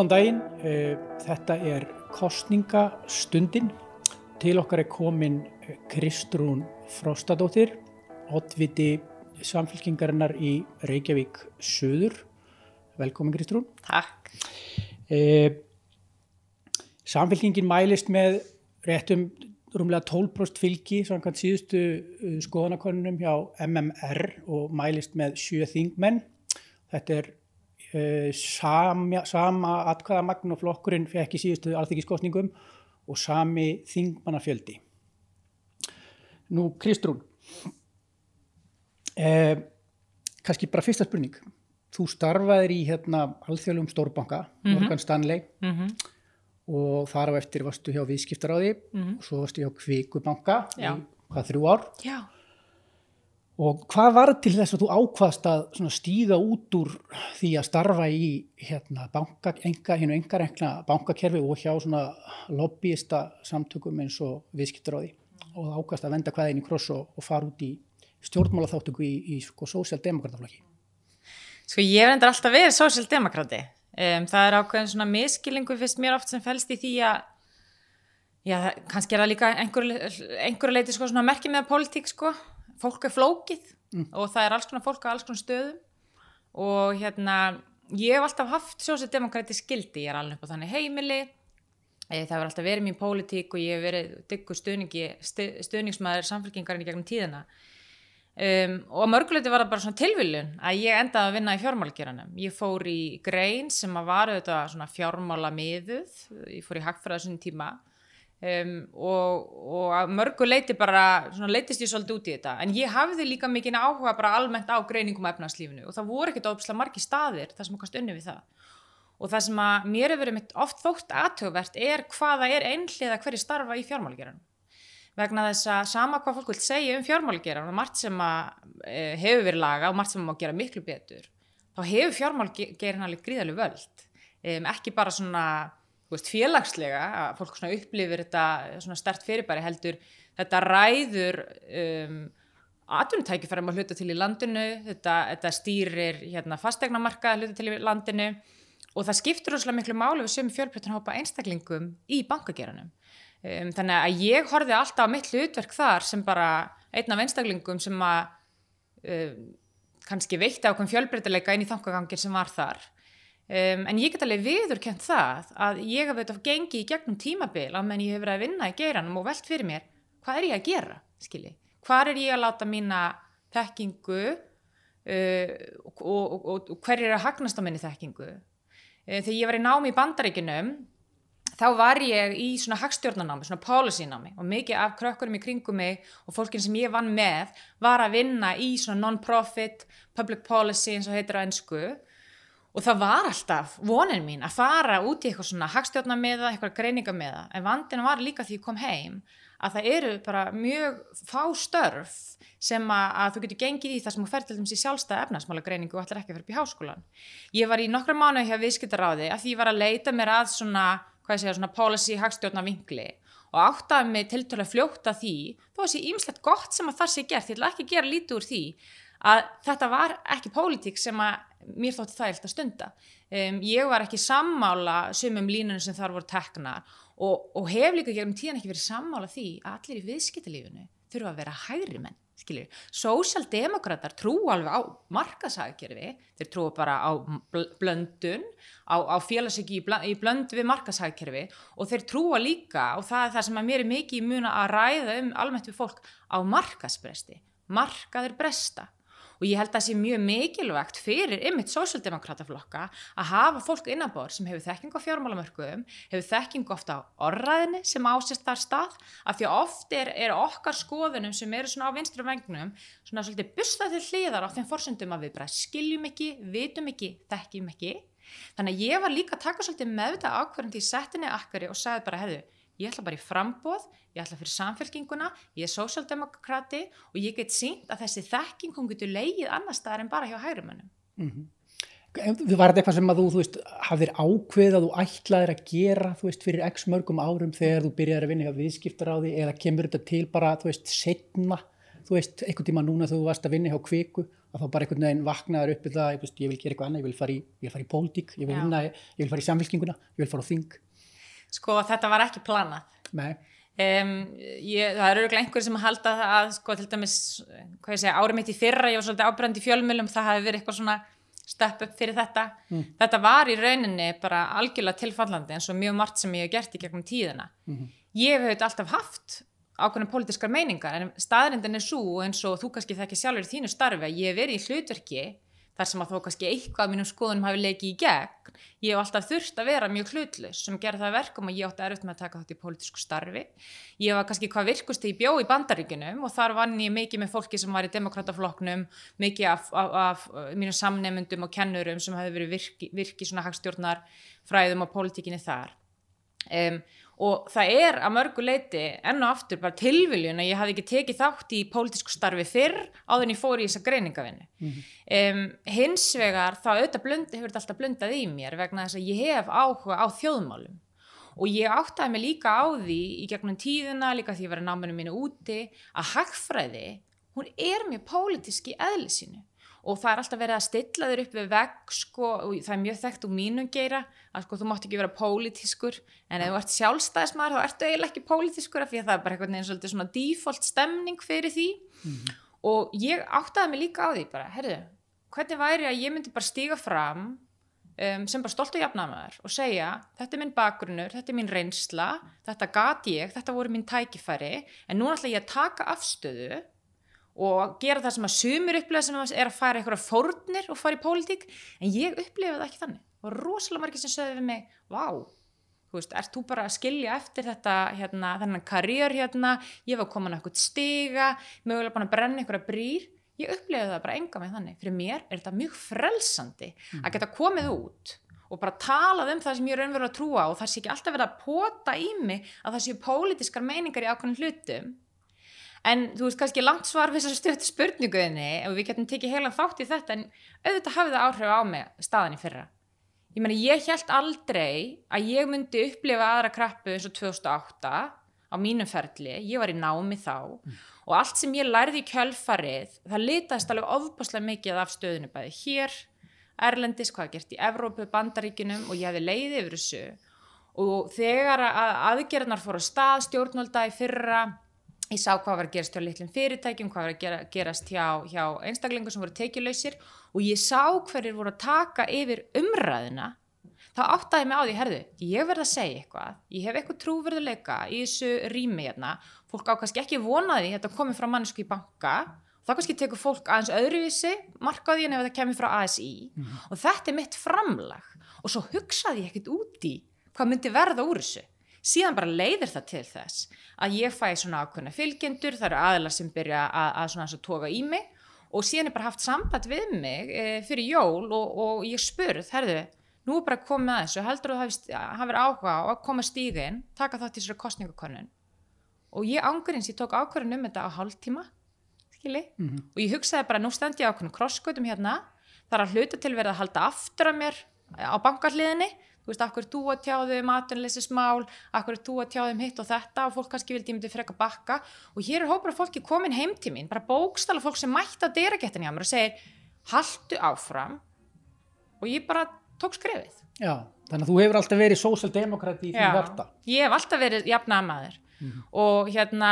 Góðan daginn, eh, þetta er kostningastundin. Til okkar er komin Kristrún Frostadóttir, oddviti samfélkingarinnar í Reykjavík Suður. Velkomin Kristrún. Takk. Eh, samfélkingin mælist með réttum rúmlega 12% fylgi samkvæmt síðustu skoðanakonunum hjá MMR og mælist með sjö þingmenn. Þetta er uh, sama, sama atkvæðamagn og flokkurinn fekk í síðustu alþyggiskostningum og sami þingmannafjöldi. Nú, Kristrún, eh, kannski bara fyrsta spurning. Þú starfaðir í hérna, alþjóðlum stórbanka, Mhm. Morgan Stanley, Mm -hmm. og þar á eftir varstu hjá viðskiptaráði og svo varstu hjá Já. hvað þrjú ár Já. Og hvað var til þess að þú ákvaðst að stíga út úr því að starfa í hérna banka, enga, hinn og engar engla bankakerfi og hjá lobbyista samtökum eins og viðskiptaráði og það ákvaðst að venda hvaðin í kross og, og fara út í stjórnmálaþáttöku í, í sko sósjaldemokrataflokki Sko ég hef endur alltaf verið sósjaldemokrati. Um, það er ákveðin svona miskilingu fyrst mér oft sem fælst í því að já, kannski er það líka einhverju einhver leiti sko svona merkið með politík sko. Fólk er flókið og það er alls konar fólk á alls konar stöðum. Og hérna ég hef alltaf haft sósjaldemokrati skildi, ég er alveg upp á þannig heimili. Eh, Það hefur alltaf verið mín pólitík og ég hef verið diggur stuðningsmaður samfélkingarinn í gegnum tíðina. Um, og mörguleiti var það bara svona tilviljun að ég endaði að vinna í fjármálgeranum. Ég fór í grein sem að var auðvitað svona fjármála miðuð, ég fór í hagfræða svona tíma um, og, og að mörguleiti bara svona leitist ég svolítið út í þetta. En ég hafði líka mikinn áhuga bara almennt á greiningum af efnarslífinu og það voru ekkert óbúslega margi staðir þar sem okkar stunni við það. Og það sem að mér hefur verið mitt oft þótt aðtöfvert er hvaða er einhliða hverju starfa í fjármálgeranum vegna þess að sama hvað fólk vil segja um fjármálgeran og margt sem að e, hefur verið laga og margt sem má gera miklu betur þá hefur fjármálgeran alveg gríðalega völd um, ekki bara svona veist, félagslega að fólk svona upplifir þetta svona stert fyrirbæri heldur þetta ræður um, atvinnutækifærum að hluta til í landinu þetta, þetta stýrir hérna, fastegnamarka að hluta til í landinu og það skiptur rosalega miklu máli við sömu fjölbreyttanhópa einstaklingum í bankageranum um, þannig að ég horfið alltaf á mitt hlutverk þar sem bara einn af einstaklingum sem að um, kannski veitti ákveðum fjölbreytileika inn í þangagangir sem var þar um, en ég get alveg viðurkjönt það að ég hef auðvitað gengið í gegnum tímabil á menn ég hef verið að vinna í geiranum og velt fyrir mér hvað er ég að gera, skilji? Hvað er ég að láta mína þekkingu uh, og, og, og, og hver er að hagnast á minni þekkingu? Uh, þegar ég var í námi í bandaríkinum þá var ég í svona hagstjórnanámi, svona policy námi og mikið af krökkurum í kringum mig og fólkin sem ég vann með var að vinna í svona non-profit, public policy eins og heitir á ennsku og það var alltaf vonin mín að fara út í eitthvað svona hagstjórnamiða, eitthvað greiningamiða en vandina var líka því ég kom heim að það eru bara mjög fá störf sem að, að þú getur gengið í það sem þú fer til dæmis í sjálfstæða efnarsmála greiningu og ætlar ekki að fyrir upp í háskólan. Ég var í nokkra mánu hjá viðskiptaráði að því ég var að leita mér að svona hvað segja, svona policy hagstjórna vinkli og áttaði mig til til að fljóta því þó að sé ímslegt gott sem að það sé gert, ég ætla ekki að gera lítið úr því að þetta var ekki pólitík sem að mér þótti það eilt að stunda. Um, ég var ekki sammála sumum línunum sem þar voru tekna og, og hef líka gegnum tíðan ekki verið sammála því að allir í viðskiptalífinu þurfa að vera hægri menn sósjaldemokrater trú alveg á markashagkerfi þeir trú bara á bl- blöndun á, á félagsöki í, bl- í blönd við markashagkerfi og þeir trúa líka og það er það sem að mér er mikið í muna að ræða um almennt við fólk á markasbresti markaður bresta og ég held að það sé mjög mikilvægt fyrir ymitt sósjaldemokrataflokka að hafa fólk innanbor sem hefur þekking á fjármálamörkuðum, hefur þekking ofta á orðræðinni sem ásist þar stað af því að oft er, er okkar skoðunum sem eru svona á vinstri vengnum svona svolítið bustað til hliðar á þeim forsendum að við bara skiljum ekki, vitum ekki, þekkjum ekki. Þannig að ég var líka að taka svolítið meðvitað ákverðin til settinni akkari og sagði bara, hefðu, ég ætla bara í frambóð, ég ætla fyrir samfélkinguna, ég er sósjaldemokrati og ég get sínt að þessi þekking hún getur leigið annar staðar en bara hjá hægrumönnum. Var þetta eitthvað sem að þú, þú veist, hafðir ákveð að þú ætlaðir að gera, þú veist, fyrir x mörgum árum þegar þú byrjaðir að vinna hjá viðskiptaráði eða kemur þetta til bara, þú veist, setna þú veist, einhvern tíma núna þú varst að vinna hjá kviku að þá bara einhvern veginn vaknaður upp við það, ég, veist, ég vil gera eitthvað annað, ég vil fara í, í pólitík, ég vil vinna, ég vil fara í samfélkinguna, ég vil fara á þing. Sko þetta var ekki planað. Nei, Um, ég, það eru örugglega einhverjum sem halda það að sko til dæmis, árið mitt í fyrra, ég var svolítið ábyrjandi í fjölmjölum, það hafi verið eitthvað svona stepp upp fyrir þetta. Þetta var í rauninni bara algjörlega tilfallandi eins og mjög margt sem ég hef gert í gegnum tíðina. Ég hef auðvitað alltaf haft ákveðna pólitískar meiningar en staðrindin er svo eins og þú kannski þekki sjálfur í þínu starfi að ég hef verið í hlutverki þar sem að þó kannski eitthvað af mínum skoðunum hafi leikið í gegn. Ég hef alltaf þurft að vera mjög hlutlaus sem gerði það að verkum að ég átti erfitt með að taka þátt í pólitísku starfi. Ég var kannski hvað virkust í bjó í bandaríkunum og þar vann ég mikið með fólki sem var í demokrataflokknum, mikið af, af, af uh, mínum samnemyndum og kennurum sem hefði verið virki, virki svona hagstjórnar fræðum og pólitíkinni þar. Um, og það er að mörgu leiti enn og aftur bara tilviljun að ég hafði ekki tekið þátt í pólitísku starfi fyrr áður en ég fór í þessa greiningavinnu um, hins vegar þá auðvitað blund, hefur þetta alltaf blundað í mér vegna þess að ég hef áhuga á þjóðmálum. Og ég áttaði mig líka á því í gegnum tíðina, líka því að ég var í náminu mínu úti að hagfræði hún er mjög pólitísk í eðli sínu og það er alltaf verið að stilla þér upp við vegg sko, og það er mjög þekkt úr mínum geira að sko, þú mátt ekki vera pólitískur. En ef þú ert sjálfstæðismæður þá ertu eiginlega ekki pólitískur af því að það er bara neginn svolítið svona default stemning fyrir því. Og ég áttaði mig líka á því bara, herðu, hvernig væri að ég myndi bara stíga fram um, sem bara stolt og jafnamaður og segja þetta er minn bakgrunnur, þetta er mín reynsla þetta gat ég, þetta voru mín tækifæri en nú ætla ég að taka afstöðu og gera það sem að sumir upplega sem er að fara eitthvað fórnir og fara í pólitík en ég upplifa það ekki þannig. Og rosalega margir sem sögðu við mig vá, þú veist, ert þú bara að skilja eftir þetta, hérna, þennan karriér hérna, ég var komin að eitthvað stiga mögulega búin að brenna eitthvað brýr. Ég upplifa það bara enga með þannig. Fyrir mér er þetta mjög frelsandi að geta komið út og bara talað um það sem ég er raunverulega að trúa og það sé ekki alltaf verið að pota í mig að það séu pólitískar meiningar í ákveðin hlutum En þú veist kannski langt svar við þessar stöðt spurninguðinni og við getum tekið heila þátt í þetta en auðvitað hafði það áhrif á mig staðan í fyrra. Ég meni ég held aldrei að ég myndi upplifa aðra krappu eins og 2008 á mínum ferli, ég var í námi þá. Og allt sem ég lærði í kjölfarið það litast alveg ofbáslega mikið af stöðinu bæði hér, Erlendis, hvað gert í Evrópu, Bandaríkinum og ég hefði leiði yfir þessu. Og þegar að aðgerðnar fór á stað stjórnvalda í fyrra ég sá hvað var að gerast hjá litlum fyrirtækjum, hvað var að gera, gerast hjá, hjá einstaklingu sem voru tekjuleysir og ég sá hverjir voru að taka yfir umræðina þá áttaði mig á því, herðu, ég verð að segja eitthvað, ég hef eitthvað trúverðuleika í þessu rými hérna, fólk á kannski ekki vonaði þetta komið frá mannesku í banka. Þá kannski tekur fólk aðeins öðruvísi markaði en ef það kemur frá ASI og þetta er mitt framlag. Og svo hugsaði ég ekkert út í hvað myndi verða úr þessu síðan bara leiðir það til þess að ég fæ svona ákveðna fylgjendur, það eru aðilar sem byrja að, að svona að toga í mig og síðan er bara haft samband við mig e, fyrir jól og, og ég spurð, herðu, nú er bara komið að þessu, heldur þú hafið hafið áhuga á að koma stígin, taka þátt í þessari kostningakönnun og ég ángurins, ég tók ákvörðun um þetta á hálftíma, skilji, og ég hugsaði bara, nú stend ég á ákveðnum krossgötum hérna, það er að hluta til verið að halda aftur af mér á bankarliðinni þú veist, akkur þú að tjáðu um atvinnleysismál, akkur þú að tjáðu um hitt og þetta? Og fólk kannski vildi ég myndi freka bakka. Og hér er hópar af fólki komin heim til mín bara bókstala fólk sem mætti að deragettin hjá mér og segir, haltu áfram. Og ég bara tók skrefið. já, þannig að þú hefur alltaf verið sósaldemokrati í því hjarta. ég hef alltaf verið jafnamaður og hérna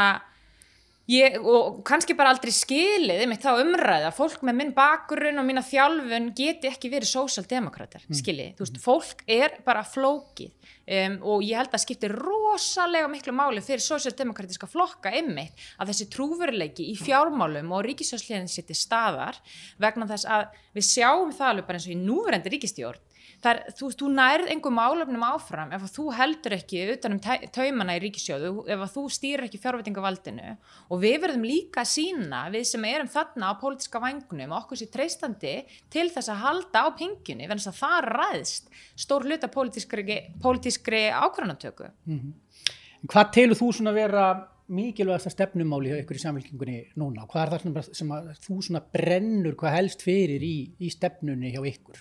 Ég, og kannski bara aldrei skilið einmitt þá umræða, fólk með minn bakgrunn og mína þjálfun geti ekki verið sósaldemokrater, mm. skiljið, þú veist, fólk er bara flókið um, og ég held að skipti rosalega miklu máli fyrir sósaldemokratiska flokka einmitt að þessi trúveruleiki í fjármálum og ríkisjóðsliðin seti staðar vegna þess að við sjáum það alveg bara eins og í núverendi ríkistjórn þar, þú, þú nærð einhver málefnum áfram ef að þú heldur ekki utanum taumana í ríkisjóðu, ef að þú stýrir ekki fjárvætingavaldinu og við verðum líka að sína, við sem erum þarna á pólitiska vangunum, okkur sér treystandi til þess að halda á pingjunni þess að það ræðst stór hluta pólitískri, pólitískri ákvörðanatöku Mm Hvað telur þú svona vera mikilvægasta stefnumáli hjá ykkur í samfélkingunni núna? Hvað er það svona sem að þú svona brennur hvað helst fyrir í, í stefnunni hjá ykkur?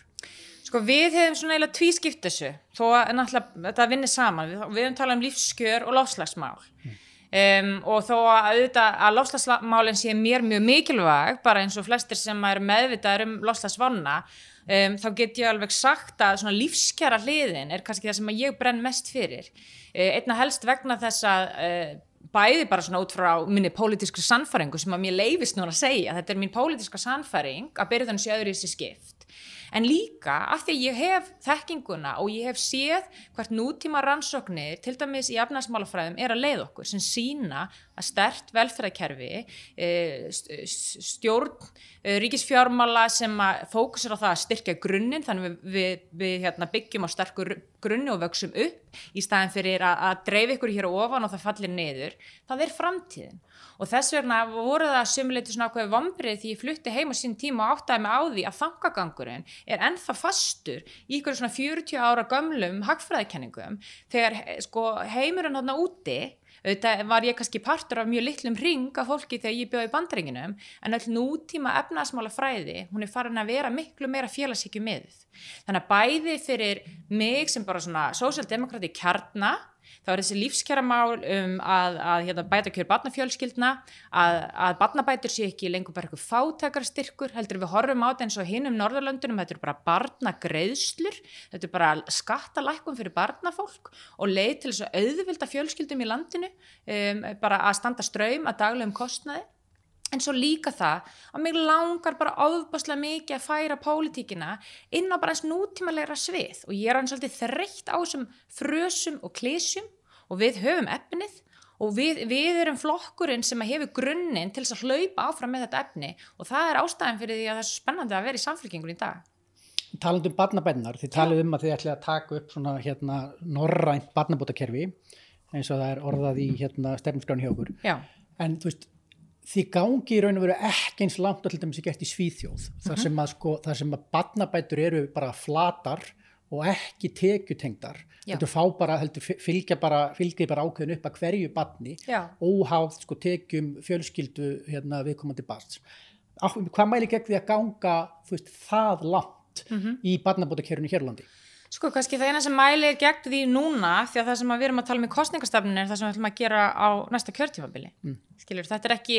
Sko við hefum svona eiginlega tvískipt þessu þó að náttúrulega þetta vinnir saman. Við, við hefum talað um lífskjör og lofslagsmál um, og þó að auðvitað að lofslagsmálinn sé mér mjög mikilvæg bara eins og flestir sem er meðvitaður um lofslagsvanna um, þá get ég alveg sagt að svona lífskjara hliðin er kannski það sem ég brenn mest fyrir. Uh, einna helst vegna þess að uh, bæði bara svona út frá minni pólitísku sannfæringu sem að mér leifist núna að segja. Þetta er mín pólitíska sannfæring að byrja þannig séu öðru í þessi skipt. En líka af því að ég hef þekkinguna og ég hef séð hvert nútíma rannsóknir til dæmis í afnæsmálafræðum er að leið okkur sem sína að stert velferðarkerfi eh, stjórn eh, ríkisfjármála sem að fókusur á það að styrkja grunninn þannig við, við, við hérna, byggjum á sterkur grunni og vöksum upp í staðin fyrir að, að dreif ykkur hér ofan og það fallir niður það er framtíðin. Og þess vegna voru það sumuleiti svona ákveði vombrið því ég flutti heim á sín tíma og áttaði mig á því að þangagangurinn er ennþá fastur í ykkur svona 40 ára gömlum hagfræðikenningum. Þegar sko, heimurinn hann úti auðvitað var ég kannski partur af mjög litlum ring af fólki þegar ég bjóði bandringinum en öll nútíma efnaðsmála fræði hún er farin að vera miklu meira félagsíkju miðuð þannig að bæði fyrir mig sem bara svona sósjaldemokrati kjarnar þá er þessi lífskjara mál um að, að hérna, bæta kjör barnafjölskyldna að, að barnabætur sé ekki lengur bara eitthvað fátakarstyrkur heldur við horfum á þetta eins og hinn um Norðurlöndunum þetta er bara barnagreðslur þetta er bara skattalækkum fyrir barnafólk og leið til þess að auðvilda fjölskyldum í landinu um, bara að standa ströym að daglegum kostnaði. En svo líka það að mig langar bara áðbáslega mikið að færa pólitíkina inn á bara eins nútímalega svið og ég er hann svolítið þreytt á þessum frösum og klísjum og við höfum efnið og við, við erum flokkurinn sem hefur grunninn til að hlaupa áfram með þetta efni og það er ástæðan fyrir því að það er spennandi að vera í samfélkingun í dag. Taland um barnabænar, þið talið um að þið ætlaði að taka upp svona hérna norrænt barnabótakerfi eins og það er orðað í hérna stefnskráni hjá okkur. Já. En þú veist, þið gangi í raun og veru ekki eins langt og til dæmis ekki eftir svíþjóð, þar sem að sko, þar sem að barnabætur eru bara flatar og ekki tekjutengdar þetta fá bara, heldur, fylgja bara fylgja bara ákveðin upp að hverju barni óháð sko tekjum fjölskyldu hérna viðkomandi barns hvað mæli gegn því að ganga veist, það langt mm -hmm. í barnabótakerfinu hérlandi? Sko, kannski það eina sem mæli gegn því núna því að það sem við erum að tala um í kostningastafninu er það sem við ætlum að gera á næsta kjörtífabili mm. skilur, þetta er ekki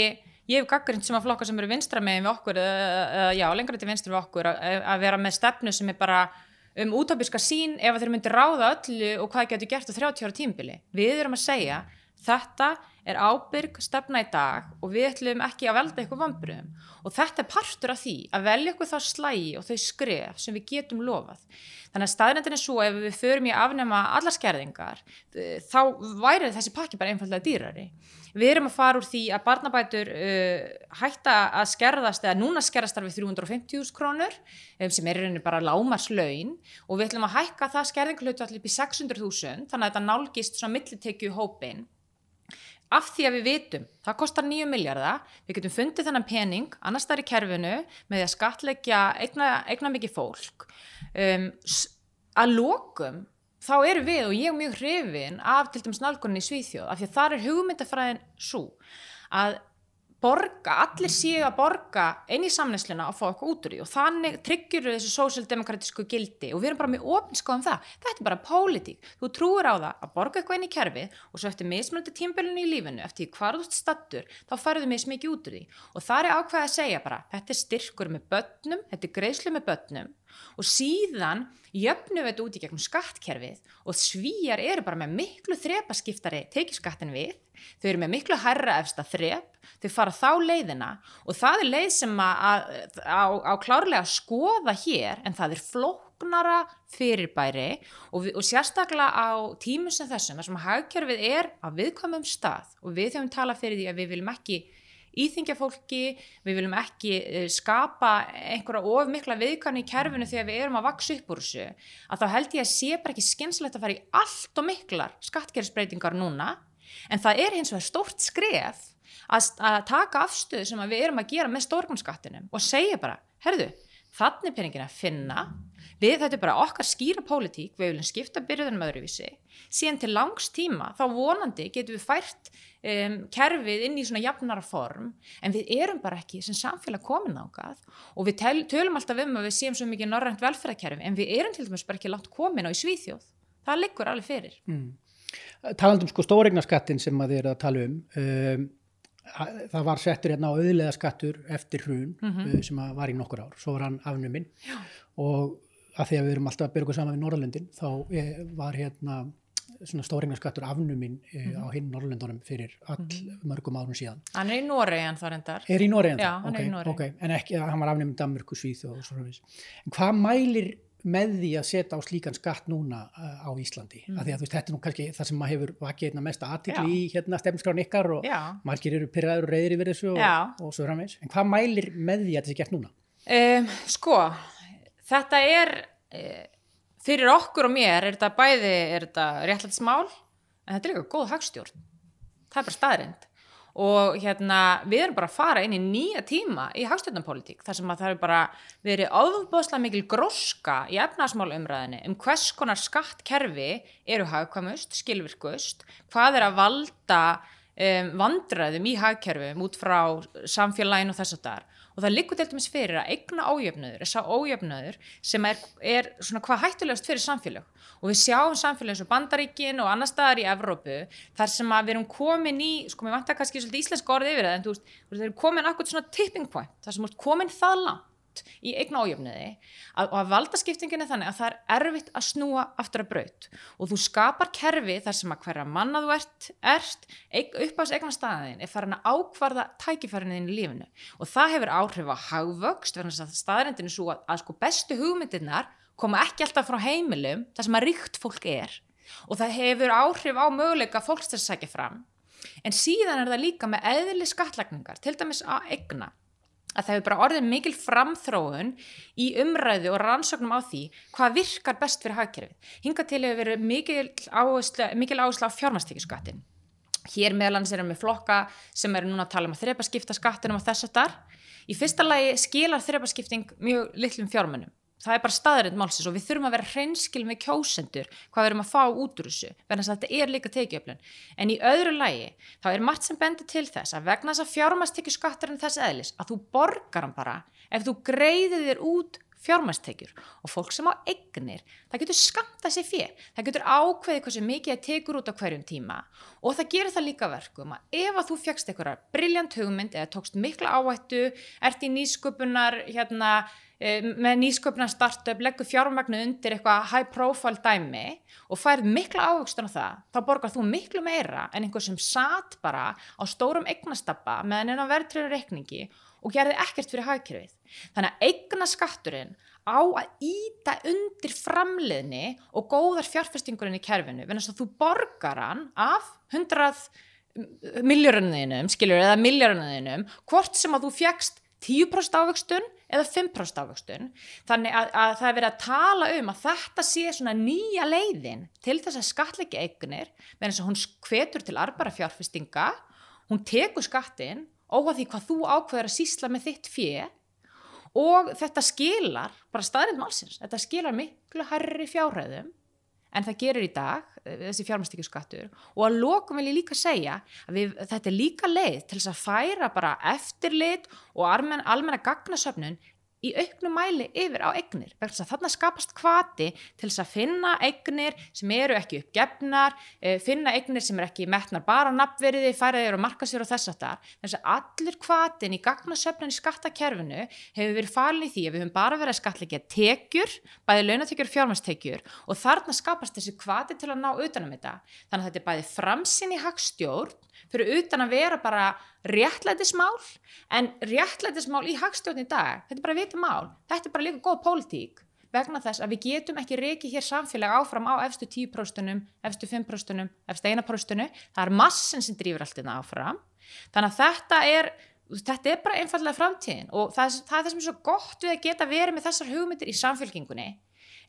ég hef gaggrind sem að flokka sem eru vinstra með við okkur, uh, já, lengra til vinstra við okkur að, að vera með stefnu sem er bara um útópiska sín ef þeir myndi ráða öllu og hvað getur gert á 30 ára tímbili. Við erum að segja þetta er ábyrg stefna í dag og við ætlum ekki að velda eitthvað vambriðum og þetta er partur af því að velja eitthvað þá slægi og þau skref sem við getum lofað. Þannig að staðnendin er svo ef við förum í að afnema alla skerðingar þá væri þessi pakki bara einfallega dýrari. Við erum að fara úr því að barnabætur uh, hætta að skerðast eða núna skerðast þar við 350.000 krónur um, sem er reyni bara lámarslaun og við ætlum að hækka það skerðinglautu allir upp í 600.000 þannig að þetta nálgist svona millitekju hópin af því að við vitum, það kostar 9 miljardar, við getum fundið þennan pening annars þar í kerfinu með að skatleggja eigna, eigna mikið fólk. Um, að lokum þá eru við og ég er mjög hrifin af til dæmis nálgunni í Svíþjóð af því að það er hugmyndafræðin svo að borga, allir séu að borga inn í samnæsluna og fá eitthvað út úr því og þannig tryggjur þessu sósildemokratísku gildi og við erum bara mjög ofinskóðum það. Þetta er bara pólitík, þú trúir á það að borga eitthvað inn í kerfið og svo eftir mismunandi tímbelinu í lífinu, eftir hvað þú stattur þá farið þau mismikið út úr því. Og það er ákveð að segja bara, þetta er styrkur með börnum, þetta er greiðslu með börnum og síðan jöfnum við þetta út í gegnum skattkerfið og svíjar eru bara með miklu þrepaskiptari tekið skattin við, þau eru með miklu herra efsta þrep, þau fara þá leiðina og það er leið sem að, á, á klárlega að skoða hér en það er flóknara fyrirbæri og, við, og sérstaklega á tímum sem þessum, þar sem hagkerfið er á viðkvæmum stað og við höfum talað fyrir því að við viljum ekki íþingja fólki, við viljum ekki eh, skapa einhverja of mikla viðkanni í kerfinu þegar við erum að vaksa upp úr þessu, að þá held ég að sé bara ekki skynslegt að fara í allt og miklar skattgerðsbreytingar núna, en það er hins vegar stórt skref að, að taka afstöðu sem við erum að gera með stórgumskattinum og segja bara, herðu, þannig peningin að finna við þetta er bara okkar skýra pólitík við viljum skipta byrjuðunum öðruvísi. Síðan til langs tíma þá vonandi getum við fært um, kerfið inn í svona jafnara form en við erum bara ekki sem samfélag komin ákað og við tel, tölum alltaf um að við séum svo mikið norrænt velferðarkerfi en við erum til dæmis bara ekki langt komin á í Svíþjóð. Það liggur alveg fyrir. Mm. talandum sko stóregnaskattin sem að þið eru að tala um, um það var settur hérna á auðlega skattur eftir hrun mm -hmm. sem var í nokkur ár, svo var hann afnuminn. Og að því að við erum alltaf að byrja okkur saman við Norrlöndin þá eh, var hérna svona stóringarskattur afnuminn mm -hmm. á mhm. hinn Norrlöndunum fyrir all mm -hmm. mörgum árum síðan. Hann er í Noregi en það reyndar. Er í Noregi en það? Já, hann okay, er í Noregi. Okay. En ekki, hann var afnuminn Danmörku, Svíð og svona við. En hvað mælir með því að setja á slíkan skatt núna uh, á Íslandi mm. að því að þú veist, þetta er nú kannski það sem maður hefur vakið einna mest aðtikli í hérna stefnskráin ykkar og Já. margir eru pyrraður og reyðir yfir þessu og, og svo framvegs, en hvað mælir með því að þetta sé gert núna? Um, sko, þetta er uh, fyrir okkur og mér er þetta bæði, er þetta réttlætt smál en þetta er líka góð hagstjórn. Það er bara staðrind og hérna við erum bara að fara inn í nýja tíma í hagstjórnarpolitík þar sem að það er bara verið áðbóðslega mikil gróska í efnarsmál umræðinni um hvers konar skattkerfi eru hagkvamust, skilvirkust, hvað er að valda um, vandræðum í hagkerfum út frá samfélaginu og þess að það er og það likur til dæmis fyrir að eigna ójöfnöður, þess að ójöfnöður sem er, er svona hvað hættulegast fyrir samfélag og við sjáum samfélag eins og Bandaríkin og annar staðar í Evrópu þar sem að við erum komin í, sko mér vantar kannski svolítið íslensk orðið yfir það en þú veist, við erum komin akkur svona tipping point, þar sem við erum komin það langt í eigna ójöfniði og að valdaskiptingin er þannig að það er erfitt að snúa aftur að braut. Og þú skapar kerfi þar sem að hverja manna þú ert, ert upp á þessu eigna staðin er farin að ákvarða tækifærinniðin í lífinu. Og það hefur áhrif á hagvöxt verðan þess að staðrindin er svo að, að sko bestu hugmyndirnar koma ekki alltaf frá heimilum þar sem að ríkt fólk er. Og það hefur áhrif á möguleika fólks til að segja fram. En síðan er það líka með eðli skattlagningar til dæmis að egna að það hefur bara orðið mikil framþróun í umræðu og rannsóknum á því hvað virkar best fyrir hagkerfið. Hinga til hefur verið mikil áherslu, á fjármastíkiskattin. Hér meðlans erum við flokka sem eru núna að tala um að þrepaskipta skattinum og þess að þar. Í fyrsta lagi skilar þrepaskipting mjög litlum fjármennum það er bara staðarind málsins og við þurfum að vera hreinskil með kjósendur hvað við erum að fá út úr þessu verðan að þetta er líka tekiöflun en í öðru lægi þá er margt sem bendir til þess að vegna þess að fjármastekju skattarinn þess eðlis að þú borgar hann bara ef þú greiðir þér út fjármastekjur og fólk sem á eignir það getur skamta sér fér það getur ákveðið hversu mikið það tekur út á hverjum tíma og það gerir það líka verkum að ef að þú fjagst einhverjar brilljant hugmynd eða tókst mikla áhættu ert í nýsköpunar hérna með nýsköpna startup leggur fjármagnu undir eitthvað high profile dæmi og færð mikla ávöxtun á það, þá borgar þú miklu meira en einhver sem satt bara á stórum eignastappa meðan en á verðtröður reikningi og gerði ekkert fyrir hagkerfið. Þannig að eignaskatturinn á að íta undir framliðni og góðar fjárfestingurinn í kerfinu, venast að þú borgar hann af 100 miljörunniðinum, skiljur, eða miljörunniðinum, hvort sem að þú fjækst 10% ávöxtun eða 5% ávöxtun. Þannig að, að það er verið að tala um að þetta sé svona nýja leiðin til þess að skatleiki eignir með þess að hún hvetur til arbara fjárfestinga hún tekur skattin óhvað því hvað þú ákveður að sísla með þitt fjö og þetta skilar bara staðrind málsins, þetta skilar miklu herri fjárhæðum en það gerir í dag eh, þessi fjármæstíkjuskattur og að lokum vil ég líka segja að við, þetta er líka leið til þess að færa bara eftirlit og almenna gagnasöfnun í auknum mæli yfir á eignir þannig að skapast kvati til þess að finna eignir sem eru ekki uppgefnar eh, finna eignir sem er ekki metnar bara nafnveriði, færaðir og markasir og þess að það þess að allur kvatin í gagnasöfnun í skattakerfinu hefur verið falin í því að við höfum bara verið að skatleika tekjur, bæði launatekjur og fjármæstekjur og þarna skapast þessi kvati til að ná utanum þetta. Þannig að þetta er bæði framsinn í hagstjórn fyrir utan að vera bara réttlætismál en réttlætismál í hagstjórn í dag, þetta er bara vita mál þetta er bara líka góð pólitík vegna þess að við getum ekki reikið hér samfélag áfram á efstu 10%, efstu 5%, efstu 1%, það er massin sem drýfur allt þetta áfram. Þannig að þetta er þetta er bara einfallega framtíðin og það, það er það sem er svo gott við að geta verið með þessar hugmyndir í samfélkingunni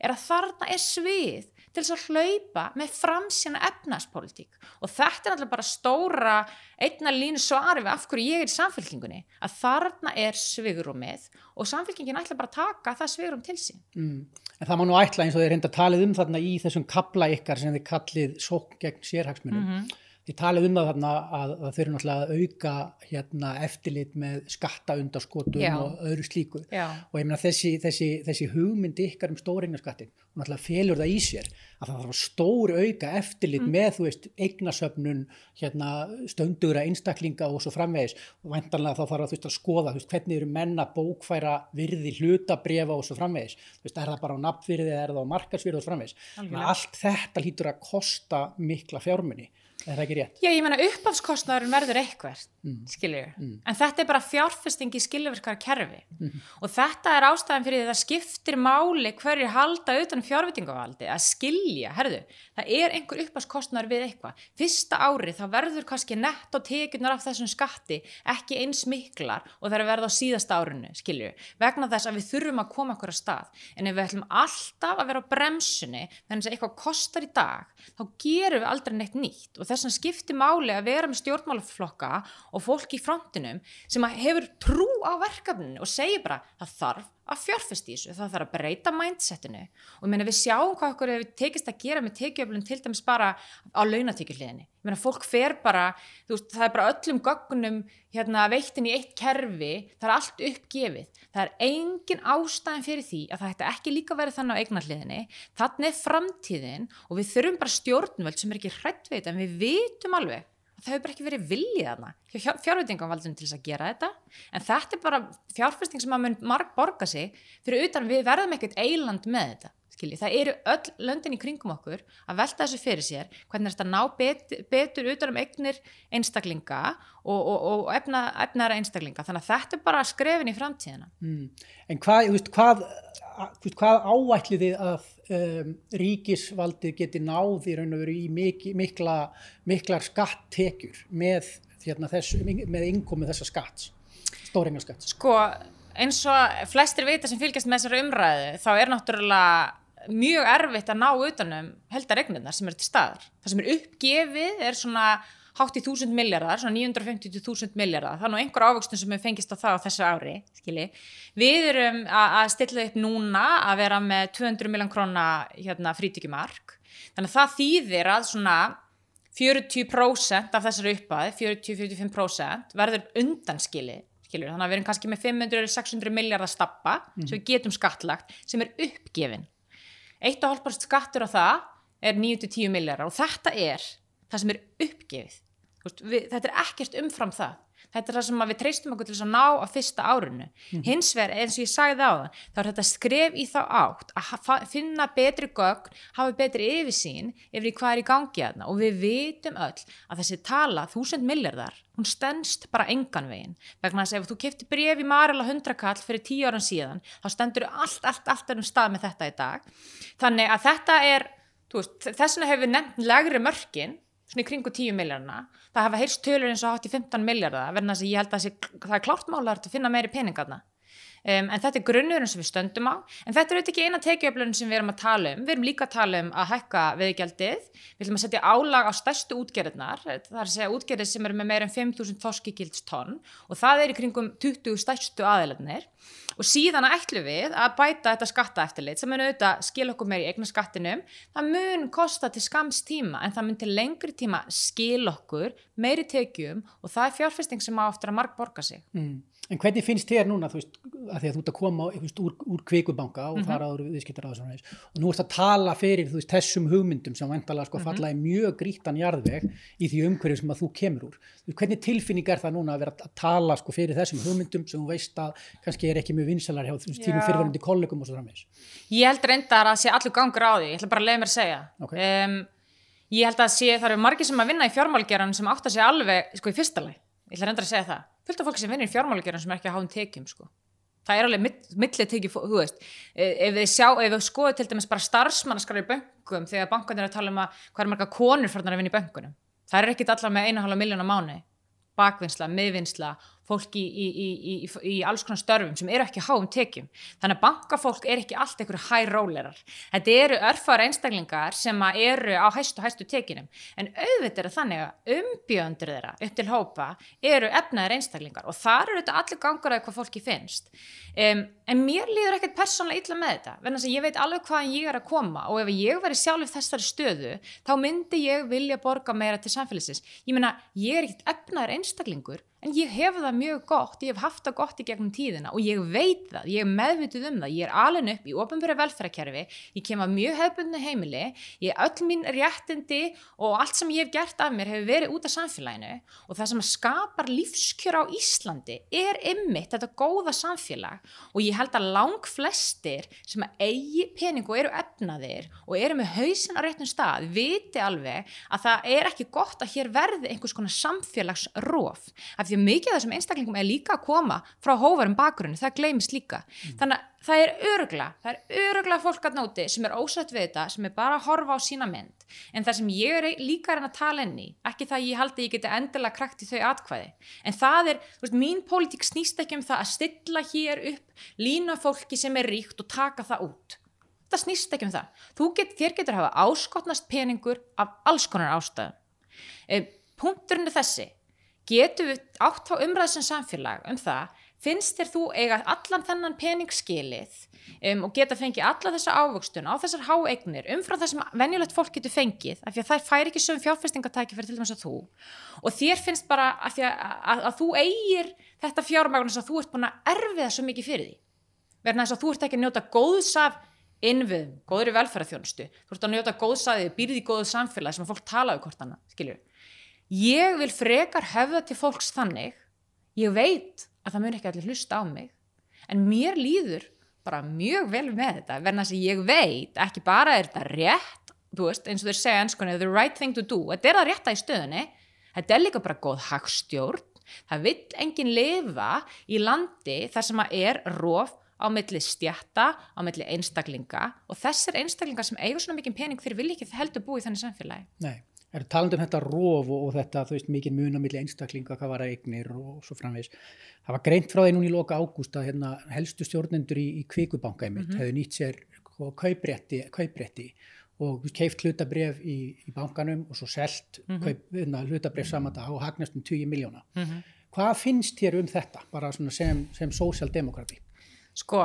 er að þarna er svið til þess að hlaupa með framsina efnaspolítík og þetta er alltaf bara stóra einna línu svari við af hverju ég er í samfélkingunni að þarna er svigurumið og samfélkingin ætla bara að taka það svigurum til sín. Mm. En það má nú ætla eins og þeir reynda að talið um þarna í þessum kabla ykkar sem þið kallið sók gegn sérhagsmunum. Mm -hmm. Þið talið um það þarna að það fyrir náttúrulega að auka hérna, eftirlit með skattaundaskotum og öðru slíku. Já. og ég meina þessi, þessi, þessi hugmyndi ykkar um stóringarskattin og náttúrulega felur það í sér að það þarf stór auka eftirlit Mm. með, þú veist, eignasöfnun hérna, stöndugra einstaklinga og svo framvegis. Og væntanlega þá þarf að, þú veist, að skoða, veist, hvernig eru menna bókfæra virði hlutabrefa og svo framvegis. Þú veist, er það bara á nafnvirði eða er það á markasvirði og svo framvegis. Allt þetta hlýtur að kosta mikla fjármunni, er það ekki rétt? Já, ég meina uppafskostnaðurinn verður eitthvað, mm. skiljur. En þetta er bara fjárfesting í skiljuverkara kerfi. Og þetta er ástæðan fyrir því að það skiptir máli hverju halda utan um fjárvitingavaldi að skilja, herðu, það er einhver uppafskostnaður við eitthvað. Fyrsta ári þá verður kannski nett og tekjurnar af þessum skatti ekki eins miklar og það er að verða á síðasta árinu, skilju. Vegna þess að við þurfum að koma okkur að stað. En ef við ætlum alltaf að vera á bremsunni, að þess vegna skiptir máli að vera með stjórnmálaflokka og fólk í frontinum sem að hefur trú á verkefninu og segir bara það þarf að fjárfesti í þessu, það þarf að breyta mindsetinu og ég meina við sjáum hvað okkur hefur tekist að gera með tekjuöflun til dæmis bara á launatekjuhliðinni. Ég meina fólk fer bara, þú veist, það er bara öllum gögnum hérna veittin í eitt kerfi, það er allt uppgefið. Það er engin ástæðin fyrir því að það hætti ekki líka verið þannig á eignarhliðinni. Þannig er framtíðin og við þurfum bara stjórnvöld sem er ekki hrætt við þetta en við vitum alveg það hefur bara ekki verið viljið þarna. Hjá fjárveitingavaldunum til þess að gera þetta. En þetta er bara fjárfesting sem að mun marg borga sig fyrir utan. Við verðum ekkert eiland með þetta skilji. það eru öll löndin í kringum okkur að velta þessu fyrir sér hvernig er þetta ná bet, betur utan um eignir einstaklinga og, og, og efna, efnara einstaklinga þannig að þetta er bara skrefin í framtíðina Mm. En hvað, veist, hvað, veist, hvað áætlið þið að um, ríkisvaldið geti náð í mik mikla, miklar skattekjur með, hérna, með innkomu þessa skatts, stóringaskatts? Sko, eins og flestir vita sem fylgjast með þessari umræðu, þá er náttúrulega mjög erfitt að ná utanum heldaregnirnar sem eru til staðar. Það sem er uppgefið er svona hátt í 1000 miljardar, svona 950.000 miljardar. Er nú einhver ávöxtun sem hefur fengist á það á þessu ári, skilji. Við erum að stilla upp núna að vera með 200 miljón króna hérna, frítíkjumark. Þannig að það þýðir að svona 40% af þessari uppæð, 40-45% verður undanskili skilur, þannig að við erum kannski með 500-600 miljardar stappa sem við getum skattlagt sem er uppgefin 1,5% skattur á það er 9-10 miljardar og þetta er það sem er uppgefið. Þetta er ekkert umfram það þetta er það sem að við treystum okkur til þess að ná á fyrsta árinu. Hins vegar eins og ég sagði á það þá er þetta skref í þá átt að finna betri gögn hafa betri yfirsýn yfir hvað er í gangi aðna og við vitum öll að þessi tala, þúsund miljardar hún stendst bara engan veginn. Vegna þess að ef þú kefti bref í Marela 100 kall fyrir tíu áran síðan þá stendur allt, allt, allt er um stað með þetta í dag. Þannig að þetta er veist, þess vegna hefur nefnt legri mörkin svona í kringu 10 miljardarna það hafa heyrst tölur eins og hátt í 15 miljardar verðan þess að ég held að þessi, það er klárt mála að finna meiri peningarna Um, en þetta er grunnurinn sem við stöndum á. En þetta er auðvitað ekki eina tekiöflun sem við erum að tala um. Við erum líka að tala um að hækka veðgjaldið við ætlum að setja álag á stærstu útgerðnar það er að segja útgerðir sem eru með meira en 5.000 þorskigildstonn og það er í kringum 20 stærstu aðeilarnir og síðan ætlum við að bæta þetta skattaeftirlit sem mun auðvitað skil okkur meir í eigna skattinum það mun kosta til skams tíma en það mun til lengri tíma skil okkur meiri tekjum og það er fjárfesting sem á aftur að marg borga sig Mm. En hvernig finnst þér núna, þú veist, að því að þú ert að koma veist, úr, úr kvikubanka og fara áður viðskiptar á veist og nú ert að tala fyrir þú veist, þessum hugmyndum sem vantalega sko falla í mjög grítan jarðveg í því umhverju sem að þú kemur úr. Hvernig tilfinning er það núna að vera að tala sko fyrir þessum hugmyndum sem þú veist að kannski er ekki mjög vinsalar hjá þínum Já. fyrirverandi kollegum og svo framvegis. Ég held reyndar að sé allur gangur á því, ég ætla bara að leiða mér að segja. Ok. Um, ég held að sé, það eru margir sem að vinna í fjármálgeran sem átta sig alveg, sko, í fyrsta leið. Ég ætla reyndar að segja það. Fullt af fólk sem vinnir í fjármálgeran sem er ekki að háum tekjum, sko. Það er alveg mitt, millið tekið, þú veist, Eh, ef við sjá, ef við skoðum til dæmis bara starfsmannaskrar í bönkum þegar bankarnir er að tala um að hvað er marga konur farnar að vinna í bönkunum. Það er ekkit allar með einu halva miljón á mánu bakvinnsla, miðvinnsla, fólk í, í, í, í, alls konar störfum sem eru ekki háum tekjum. Þannig að bankafólk er ekki allt einhverju high rollerar. Þetta eru örfara einstaklingar sem eru á hæstu hæstu tekinum. En auðvitað er þannig að umbjöndur þeirra upp til hópa eru efnaðir einstaklingar og þar eru þetta allir gangur að hvað fólki finnst. Um, en mér líður ekkert persónlega illa með þetta, þess að ég veit alveg hvaðan ég er að koma og ef ég veri sjálf þessari stöðu, þá myndi ég vilja borga meira til samfélagsins. Ég meina, ég er ekkert efnaðir einstaklingur en ég hef það mjög gott, ég hef haft það gott í gegnum tíðina og ég veit það, ég er meðvituð um það, ég er alveg upp í ofinbæra velferðarkerfi, ég kem að mjög hefbundinu heimili, ég öll mín réttindi og allt sem ég hef gert af mér hefur verið út af samfélaginu og það sem skapar lífskjör á Íslandi er ymmit þetta góða samfélag og ég held að lang flestir sem að eigi pening og eru efnaðir og eru með hausin á réttum stað, viti alveg að það er ekki gott að hér verði einhvers konar samfélagsróf því að mikið af þessum einstaklingum er líka að koma frá hóvarum bakgrunni, það gleymist líka. Mm. þannig að það er örugla það er örugla fólk að nóti sem er ósett við þetta sem er bara að horfa á sína mynd. En það sem ég er líka að tala inn í ekki það ég haldi ég geti endilega krakt í þau atkvæði, en það er veist, mín pólitík snýst ekki um það að stilla hér upp lína fólki sem er ríkt og taka það út. Það snýst ekki um það. Get, þér getur að hafa áskotnast peningur af alls konar ástæðum. E, punkturinn er þessi getum við átt á umræðsum samfélag um það, finnst þér þú eiga allan þennan peningsskilið um, og geta fengið alla þessa ávöxtun á þessar háegnir umfram það sem venjulegt fólk getur fengið af því að það fær ekki sögum fjárfestingatæki fyrir til dæmis að þú. Og þér finnst bara að, að, að, að þú eigir þetta fjármagnus að þú ert búin að erfiða svo mikið fyrir því. Verðan þess að þú ert ekki að njóta góðs af innviðum, góður í velferðarþjónustu. Þú ert að njóta góðs af því, býrði góðu samfélagi sem fólk tala um hvort annað, skiljur ég vil frekar hefða til fólks þannig. Ég veit að það mun ekki allir hlusta á mig. En mér líður bara mjög vel með þetta verðan að ég veit, ekki bara er þetta rétt veist, eins og þeir segja ennskunni the right thing to do, þetta er það rétta í stöðunni. Þetta er líka bara góð hagstjórn. Það vil enginn lifa í landi þar sem að er róf á milli stjætta, á milli einstaklinga. Og þessir einstaklingar sem eigur svona mikið pening þeir vil ekki heldur búið þannig samfélagi. Nei er taland um þetta róf og, og þetta, þú veist, mikið mun á milli einstaklinga, hvað var að eignir og svo framvegs. Það var greint frá því núni í loka ágúst að hérna, helstu stjórnendur í, í kvíkubanka mm -hmm. hefðu nýtt sér kauprétti, kauprétti og keift hlutabref í, í bankanum og svo selt mm -hmm. Hérna, hlutabref saman dag og hagnast um 20 miljóna. Mm -hmm. Hvað finnst þér um þetta, bara sem, sem sósjaldemokrati? Sko,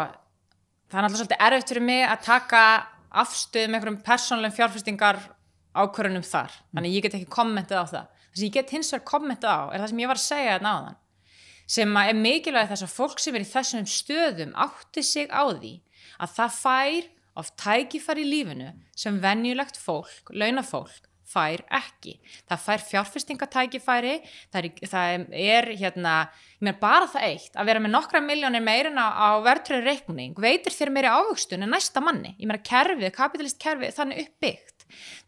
það er alltaf svolítið erfitt fyrir mig að taka afstöð með einhverjum persónlegum fjárfestingar ákvörunum þar, þannig ég get ekki kommentið á það það sem ég get hins vegar kommentið á er það sem ég var að segja þarna á þann sem er mikilvægt þess að fólk sem er í þessum stöðum átti sig á því að það fær oft tækifar í lífinu sem venjulegt fólk, launafólk fær ekki. Það fær fjárfestingatækifæri, það er, það er hérna, ég meina bara það eitt að vera með nokkra miljónir meirinn á, á verðtröðu reikning, veitir þér meiri ávöxtun en næsta manni. Ég meina kerfið, kapitalist kerfið, þannig uppbyggt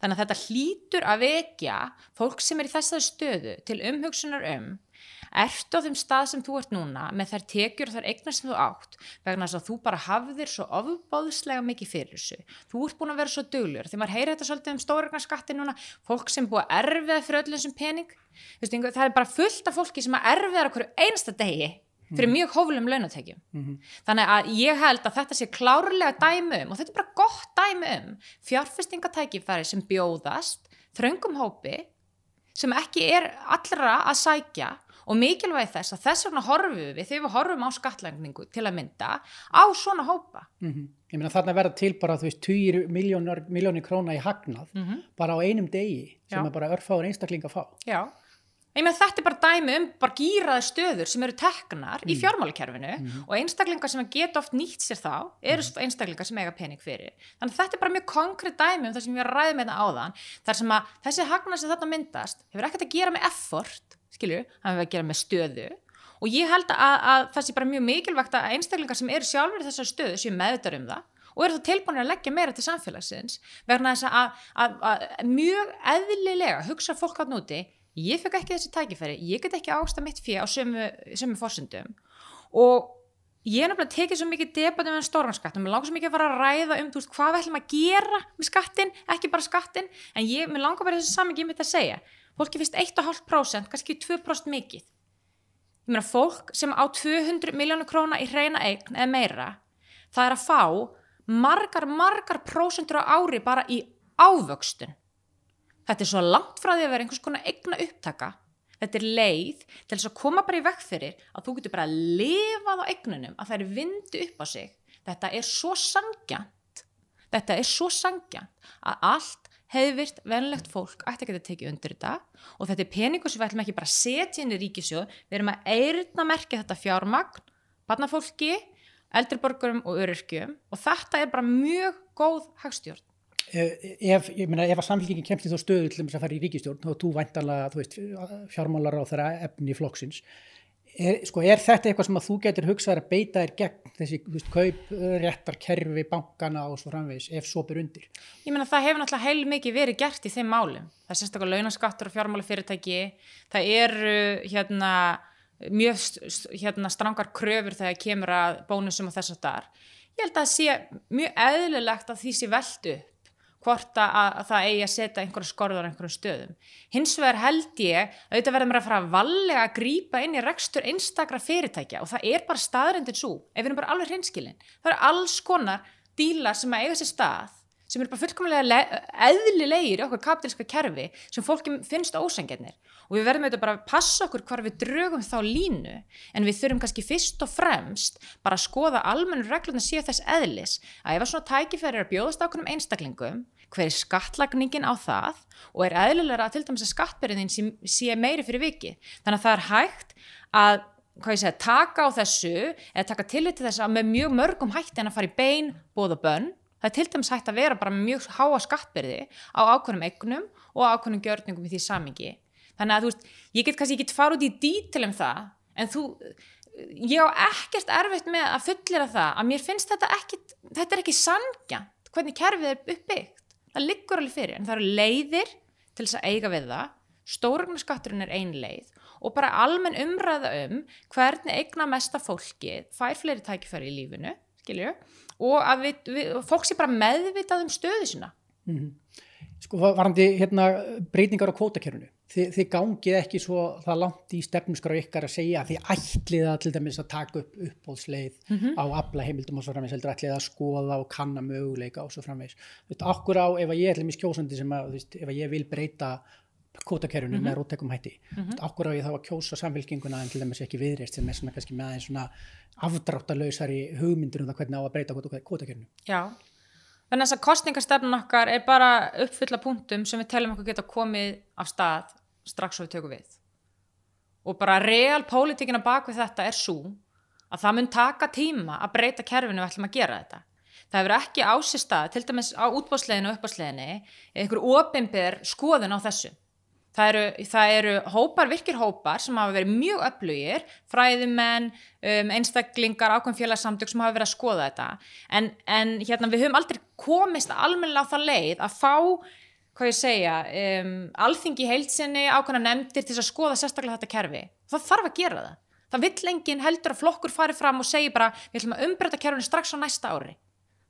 Þannig að þetta hlýtur að vekja fólk sem er í þessari stöðu til umhugsunar um ertu á þeim stað sem þú ert núna með þær tekjur og þær eignar sem þú átt vegna þess að þú bara hafðir svo ofbáðslega mikið fyrir þessu? Þú ert búin að vera svo döglur þegar maður heyrir þetta svolítið um stóregnarskatti núna fólk sem búið að erfiða fyrir öllum sem pening. Vistu, það er bara fullt af fólki sem að erfiða okkur einsta degi fyrir mjög hóflum launatækjum mm -hmm. þannig að ég held að þetta sé klárlega dæmi um og þetta er bara gott dæmi um fjárfestingatækifæri sem bjóðast þröngum hópi sem ekki er allra að sækja og mikilvæg þess að þess vegna horfum við þegar við horfum á skatlækningu til að mynda á svona hópa mm -hmm. Ég meina þarna verða til bara þú veist 20 miljónir króna í hagnað mm -hmm. bara á einum degi sem Já. er bara örfáður einstakling að fá Já Með, þetta er bara dæmi um bara gýraði stöður sem eru teknar mm. í fjármálikerfinu mm. og einstaklingar sem geta oft nýtt sér þá eru mm. einstaklingar sem eiga pening fyrir. Þannig að þetta er bara mjög konkrétt dæmi um það sem við erum að ræða með það áðan þar sem að þessi hagnar sem þetta myndast hefur ekkert að gera með effort, skilju, það hefur að gera með stöðu og ég held að, að það sé bara mjög mikilvægt að einstaklingar sem eru sjálfur í þessar stöðu séu meðutar um það og eru þá tilbúinir að leggja meira til samfélagsins vegna þess að, að, að mjög eðlilega hugsa fólk átt núti ég fekk ekki þessi tækifæri, ég get ekki ásta mitt fyrir á sömu, sömu fórsendum og ég er náttúrulega tekið svo mikið debatum með stórnarskattum, mér langar svo mikið að fara að ræða um veist, hvað við ætlum að gera með skattin ekki bara skattin, en ég, mér langar bara þessu saman ég mitt að segja, fólki finnst 1,5% kannski 2% mikið. Ég meina fólk sem á 200 miljónu króna í hreina eign eða meira, það er að fá margar, margar prósentur á ári bara í ávöxtun Þetta er svo langt frá því að vera einhvers konar egna upptaka. Þetta er leið til þess að koma bara í vekk fyrir að þú getur bara að lifa á egnunum, að það er vindu upp á sig. Þetta er svo sangjant, þetta er svo sangjant að allt hefðvirt, venlegt fólk ætti að geta tekið undir þetta og þetta er peningur sem við ætlum ekki bara að setja inn í ríkisjóð, við erum að eirna merkja þetta fjármagn, barnafólki, eldriborgurum og öryrkjum og þetta er bara mjög góð hagstjórn. Eh, ef, ég meina, ef að samfélgingin kemst í þá stöðu til þess að fara í ríkistjórn þá þú væntalega, þú veist, fjármálar á þeirra efni flokksins Er, sko, er þetta eitthvað sem að þú getur hugsað að beita þér gegn þessi veist, kaup, réttar, kerfi, bankana og svo framvegis ef svo byr undir? Ég menna það hefur náttúrulega heil mikið verið gert í þeim málum. Það er sérstaklega launaskattur og fjármálafyrirtæki. Það eru hérna, mjög hérna, strangar kröfur þegar kemur að bónusum og þess að þar. Ég held að það sé mjög eðlilegt að því sé veldu hvort að, að það eigi að setja einhverju skorður á einhverju stöðum. Hins vegar held ég að auðvitað verður mér að fara að vallega að grýpa inn í rekstur einstakra fyrirtækja og það er bara staðrindin svo, ef við erum bara alveg hrinskilin. Það eru alls konar dílar sem að eiga sér stað sem eru bara fullkomlega eðlilegir í okkur kapitalska kerfi sem fólki finnst ósengjarnir og við verðum auðvitað bara að passa okkur hvar við drögum þá línu en við þurfum kannski fyrst og fremst bara að skoða almennu reglurna síðan þess eðlis að ef að svona tækifæri er að bjóðast ákveðum einstaklingum hver er skattlagningin á það? Og er eðlilega að til dæmis að skattbyrðin sé, sé meiri fyrir viki þannig að það er hægt að segja, taka á þessu eða taka tillit til þess að með mjög mörgum hætti en að fara í bein, bóð og bönn. Það er til dæmis hægt að vera bara mjög háa skattbyrði á ákveðnum eignum og ákveðnum gjörningum í því samingi þannig að þú veist, ég get kannski ekki fara út í dítil um það, en þú ég á ekkert erfitt með að fullera það, að mér finnst þetta ekki þetta er ekki sangjant, hvernig kerfið er uppbyggt, það liggur alveg fyrir en það eru leiðir til þess að eiga við það. Stórugnaskatturinn er ein leið og bara almenn umræða um hvernig eigna mesta fólki fær fleiri tækifæri í lífinu skilju, og að við, við, fólk sé bara meðvitað um stöðu sína. Mm -hmm. Sko varandi hérna, breytingar á kvótakerfunu þið, þið gangið ekki svo það langt í stefnusgráð ykkar að segja að þið ætlið að til dæmis að taka upp uppbóðsleið mm -hmm. á afla heimildum og svo framvegs heldur ætlið að skoða og kanna möguleika og svo framvegs. Þú veist, okkur á ef ég ætlum í skjósandi sem að, þú veist, ef ég vil breyta kvotakerfunu mm -hmm. með róttekum hætti mm -hmm. okkur á ég þá að kjósa samfélkinguna en til dæmis ekki viðreist sem er svona kannski með aðeins svona afdráttalöysari hugmyndir um það hvernig á að breyta kvotakerfunu Já, Þannig að þess að kostningarstefnun okkar er bara uppfylla punktum sem við telum okkur geta komið af stað strax og við tökum við. Og bara real pólitíkina bak við þetta er svo að það mun taka tíma að breyta kerfinu og ætlum að gera þetta. Það hefur ekki ásist að, til dæmis á útbóðsleginu og uppbóðsleginu, einhver ofinbyr skoðun á þessu. Það eru, það eru hópar, virkir hópar sem hafa verið mjög öflugir, fræðumenn, um, einstaklingar, ákveðum félagsamtök sem hafa verið að skoða þetta. En, en hérna, við höfum aldrei komist almenna á það leið að fá, hvað ég segja, um, alþingi heilsinni, ákveðna nefndir til að skoða sérstaklega þetta kerfi. Það þarf að gera það. Það vill enginn heldur að flokkur fari fram og segi bara við ætlum að umbreyta kerfinu strax á næsta ári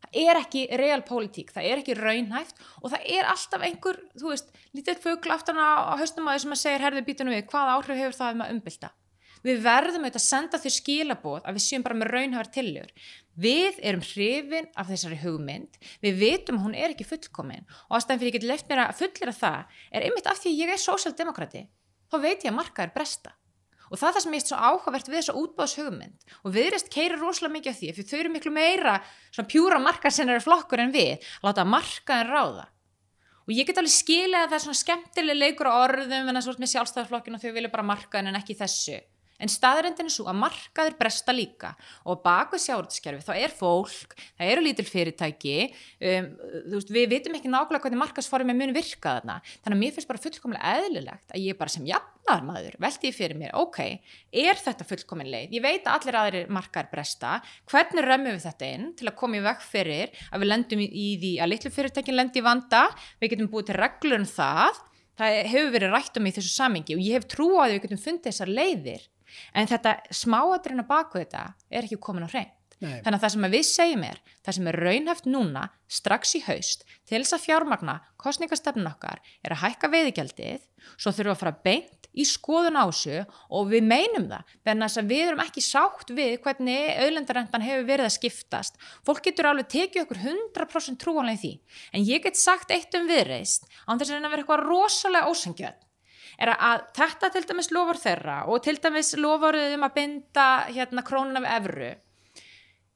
það er ekki real politík, það er ekki raunhæft og það er alltaf einhver, þú veist, lítið fögl aftan á, höstum aðeins sem að segja herðu býtunum við, hvaða áhrif hefur það um að umbylta við verðum auðvitað að senda þau skilabóð að við séum bara með raunhæfar tilljur við erum hrifin af þessari hugmynd. Við vitum að hún er ekki fullkomin. Og ástæðan fyrir ég get left mér að fullera það er einmitt af því að ég er sósjaldemokrati þá veit ég að marka er bresta. Og það er það sem ég er svo áhugavert við þessa útbáðshugmynd og viðrist keira rosalega mikið af því fyrir þau eru miklu meira svona pjúra markasinnari flokkur en við að láta markaðin ráða. Og ég get alveg skilja að það er svona skemmtileg leikur á orðum en það er svona með sjálfstæðarflokkinu og þau vilja bara markaðin en ekki þessu en staðrendin er svo að markaður bresta líka. Og baka sjáurðskerfi þá er fólk, það eru lítil fyrirtæki um, veist, við vitum ekki nákvæmlega hvernig markasformi mun virka þarna. Þannig að mér finnst bara fullkomlega eðlilegt að ég bara sem jafnar maður veldi fyrir mér, ok, er þetta fullkomin leið? Ég veit að allir aðrir markaður bresta. Hvernig römmum við þetta inn til að koma í vekk fyrir að við lendum í, í því að litlu fyrirtækin lendi í vanda? Við getum búið til reglur um það. Það hefur verið rætt um í þessu samingi og ég hef trú að við getum fundið þessar leiðir en þetta smáadrina baku þetta er ekki komin á hreint. Nei. þannig að það sem við segjum er það sem er raunhæft núna strax í haust til þess að fjármagna kostningastefnun okkar er að hækka veiðigjaldið svo þurfum við að fara beint í skoðun ásu og við meinum það þannig að við erum ekki sátt við hvernig auðlendarendan hefur verið að skiptast. Fólk getur alveg tekið okkur 100% trúanlega því. En ég get sagt eitt um viðreist án þess að vera eitthvað rosalega ósengjöld er að þetta til dæmis lofur þeirra og til dæmis lofuruð um að binda hérna krónun af evru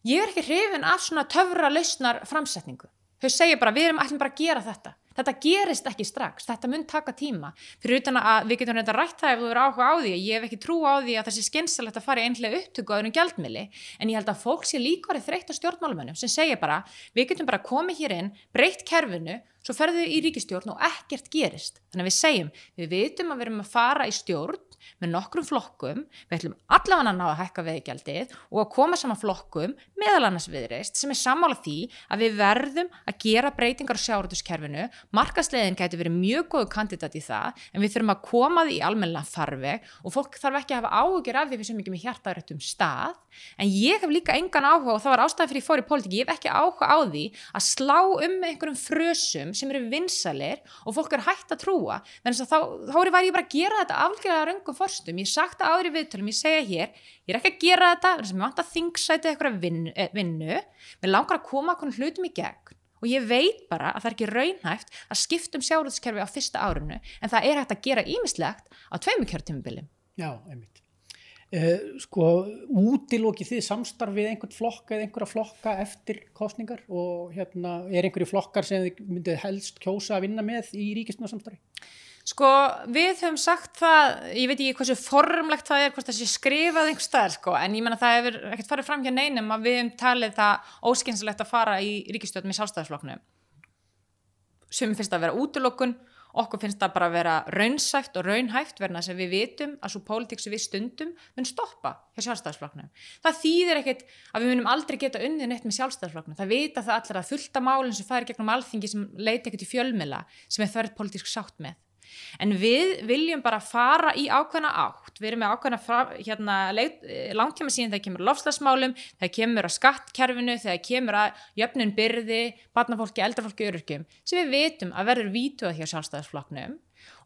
ég er ekki hrifin af svona töfra lausnar framsetningu þau segja bara við erum allir bara að gera þetta Þetta gerist ekki strax, þetta mun taka tíma. Fyrir utan að við getum reynda rætt það ef þú eru áhuga á því, ég hef ekki trú á því að það sé skynsalegt að fara í einhlega upptöku á öðrum gjaldmili, en ég held að fólk sé líka verið þreytt á stjórnmálumönnum sem segja bara, við getum bara komið hér inn, breytt kerfinu, svo ferðu í ríkistjórn og ekkert gerist. Þannig að við segjum, við vitum að við erum að fara í stjórn með nokkrum flokkum, við ætlum allavega að ná að hækka veðgjaldið og að koma saman flokkum meðal annars viðreist sem er sammála því að við verðum að gera breytingar á sjáratuskerfinu, markaslegin getur verið mjög góðu kandidat í það en við þurfum að koma því í almenna farveg og fólk þarf ekki að hafa áhugjur af því við sem ekki með hjartaðrættum stað. En ég hef líka engan áhuga og það var ástæðan fyrir ég fór í pólitík, ég hef ekki áhuga á því að slá um með einhverjum frösum sem eru vinsalir og fólk er hægt að trúa, þannig að þá, þá að röngum forstum, ég sagt það áður í viðtölum, ég segja hér, ég er ekki að gera þetta, þannig að ég vant að þingsæti eitthvað vinnu, eh, vinnu, mér langar að koma okkur hlutum í gegn. Og ég veit bara að það er ekki raunhæft að skiptum sjáruðskerfi á fyrsta árinu en það er hægt að gera ímislegt á tveimu kjörtímubilum. Já, einmitt. Uh, sko, útilókið þið samstarfið einhvern flokka eða einhverja flokka eftir kostningar og hérna er einhverju flokkar sem þið myndið helst kjósa að vinna með í ríkistuna Sko, við höfum sagt það, ég veit ekki hversu formlegt það er, hvort það sé skrifað einhver stað, sko, en ég menna það hefur ekkert farið fram hjá neinum að við höfum talið það óskynsilegt að fara í ríkistjóð með sjálfstæðisflokknum sem finnst að vera útilókun okkur finnst það bara að vera raunsæft og raunhæft verna að við vitum að svo pólitík sem við stundum mun stoppa hjá sjálfstæðsflokknum. Það þýðir ekkert að við munum aldrei geta unnið neitt með sjálfstæðsflokknum. Það það en við viljum bara fara í ákveðna átt, við erum með ákveðna hérna, langtíma síðan þegar kemur lofslagsmálum, þegar kemur að skattkerfinu, þegar kemur að jöfnun byrði, barnafólki, eldrafólki, öryrkjum sem við vitum að verður vítuð hjá sjálfstæðisflokknum.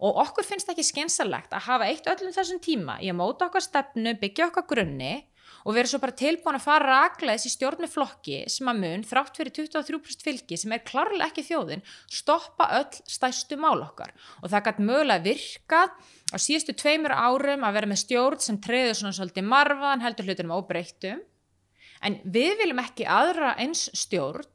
Og okkur finnst ekki skynsalegt að hafa eitt öllum þessum tíma í að móta okkar stefnu, byggja okkar grunni og verður svo bara tilbúin að fara ragleðis í stjórnu flokki sem að mun þrátt fyrir 23% fylgi sem er klarlega ekki þjóðin stoppa öll stæstu mál okkar. Og það gæti mögulega virkað á síðustu tveimur árum að vera með stjórn sem treyður svona svolítið marfaðan heldur hlutunum óbreyttum. En við viljum ekki aðra eins stjórn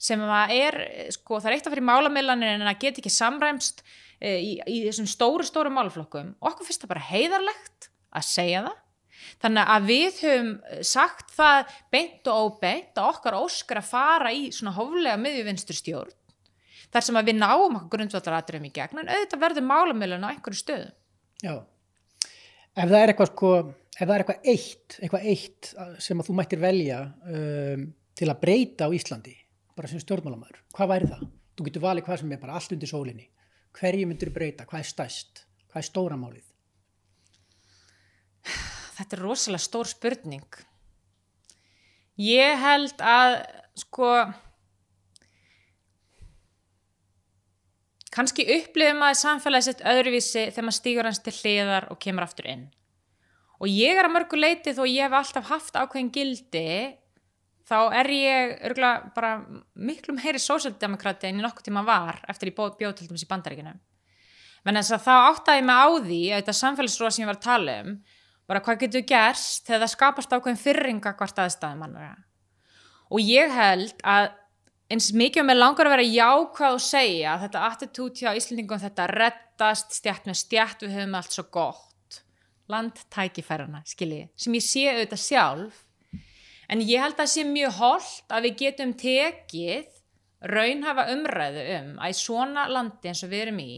sem að er, sko það er eitt af fyrir málamillanir en að geta ekki samræmst e, í, í þessum stóru stóru málflokkum okkur finnst það bara heiðarlegt að segja það Þannig að við höfum sagt það beint og óbeint að okkar óskar að fara í svona hóflega miðjuvinstur stjórn þar sem að við náum okkur grundvallaratriðum í gegn en auðvitað verður málamilun á einhverju stöðu. Já, ef það er eitthvað sko, ef það er eitthvað eitt, eitthvað eitt sem að þú mættir velja um, til að breyta á Íslandi, bara sem stjórnmálamæður, hvað væri það? Þú getur valið hvað sem er bara allt undir sólinni. Hverju myndir breyta? Hvað er stæst? Hvað er stóramálið? Þetta er rosalega stór spurning. Ég held að sko kannski upplifum að samfélagi sett öðruvísi þegar maður stýgur hans til hliðar og kemur aftur inn. Og ég er að mörgu leiti þó ég hef alltaf haft ákveðin gildi þá er ég örgulega bara miklu meiri sósaldemokrati en ég nokkuð tíma var eftir ég bjóð til dæmis í bandaríkinu. Menn þess að þá áttaði mig á því að þetta samfélagsróa sem ég var að tala um bara hvað getur gerst þegar það skapast ákveðin fyrringa hvort aðstæðum mannara og ég held að eins mikið með langar að vera jákvæð og segja þetta attitút hjá Íslandingum þetta rettast stjætt með stjætt við höfum allt svo gott. Landtækifærana, skilji sem ég sé auðvitað sjálf. En ég held að það sé mjög holdt að við getum tekið raunhafa umræðu um að í svona landi eins og við erum í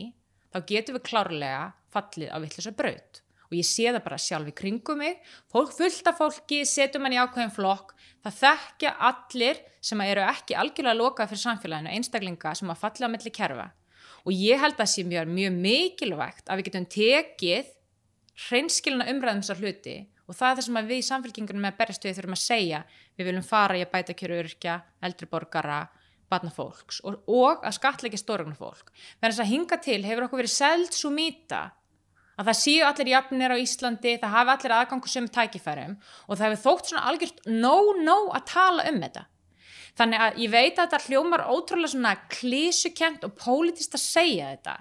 þá getum við klárlega fallið á vittlis að braut og ég sé það bara sjálf í kringum mig. Fólk fullt af fólki, setjum hann í ákveðin flokk. Það þekkja allir sem eru ekki algjörlega lokað fyrir samfélaginu einstaklinga sem að falla á melli kerfa. Og ég held að það sé mjög, mjög mikilvægt að við getum tekið hreinskilina umræðum þessar hluti. Og það er það sem við í samfélkingunum með berjastuði þurfum að segja. Við viljum fara í að bæta kjöru örkja, eldri borgara batna fólks. Og, og að skatleika stórugna fólk. Þannig að hinga til hefur okkur verið seld að það séu allir jafnir á Íslandi, það hafi allir aðgangu sem tækifærum og það hefur þótt svona algjört no-no að tala um þetta. Þannig að ég veit að þetta hljómar ótrúlega svona klísukent og pólitist að segja þetta.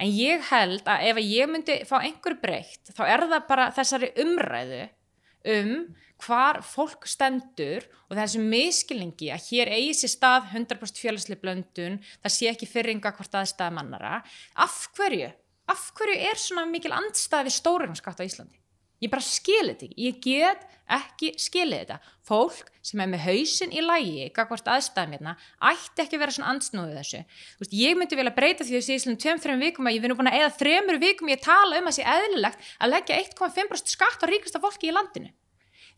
En ég held að ef ég myndi fá einhver breytt, þá er það bara þessari umræðu um hvar fólk stendur og þessu miskilningi að hér eigi sér stað 100% félagslega blöndun, það sé ekki fyrringa hvort aðstæða mannara. Af hverju? Af hverju er svona mikil andstæði við stórunarskatt á Íslandi? Ég bara skilir þetta ekki. Ég get ekki skilið þetta. Fólk sem er með hausin í lægi, kakvart aðstæðum hérna, ætti ekki að vera svona ansnúðið þessu. Veist, ég myndi vilja breyta því að þessi íslum tveim, þreim vikum að ég vinn búin að eða þremur vikum ég tala um að sé eðlilegt að leggja 1,5% skatt á ríkasta fólki í landinu.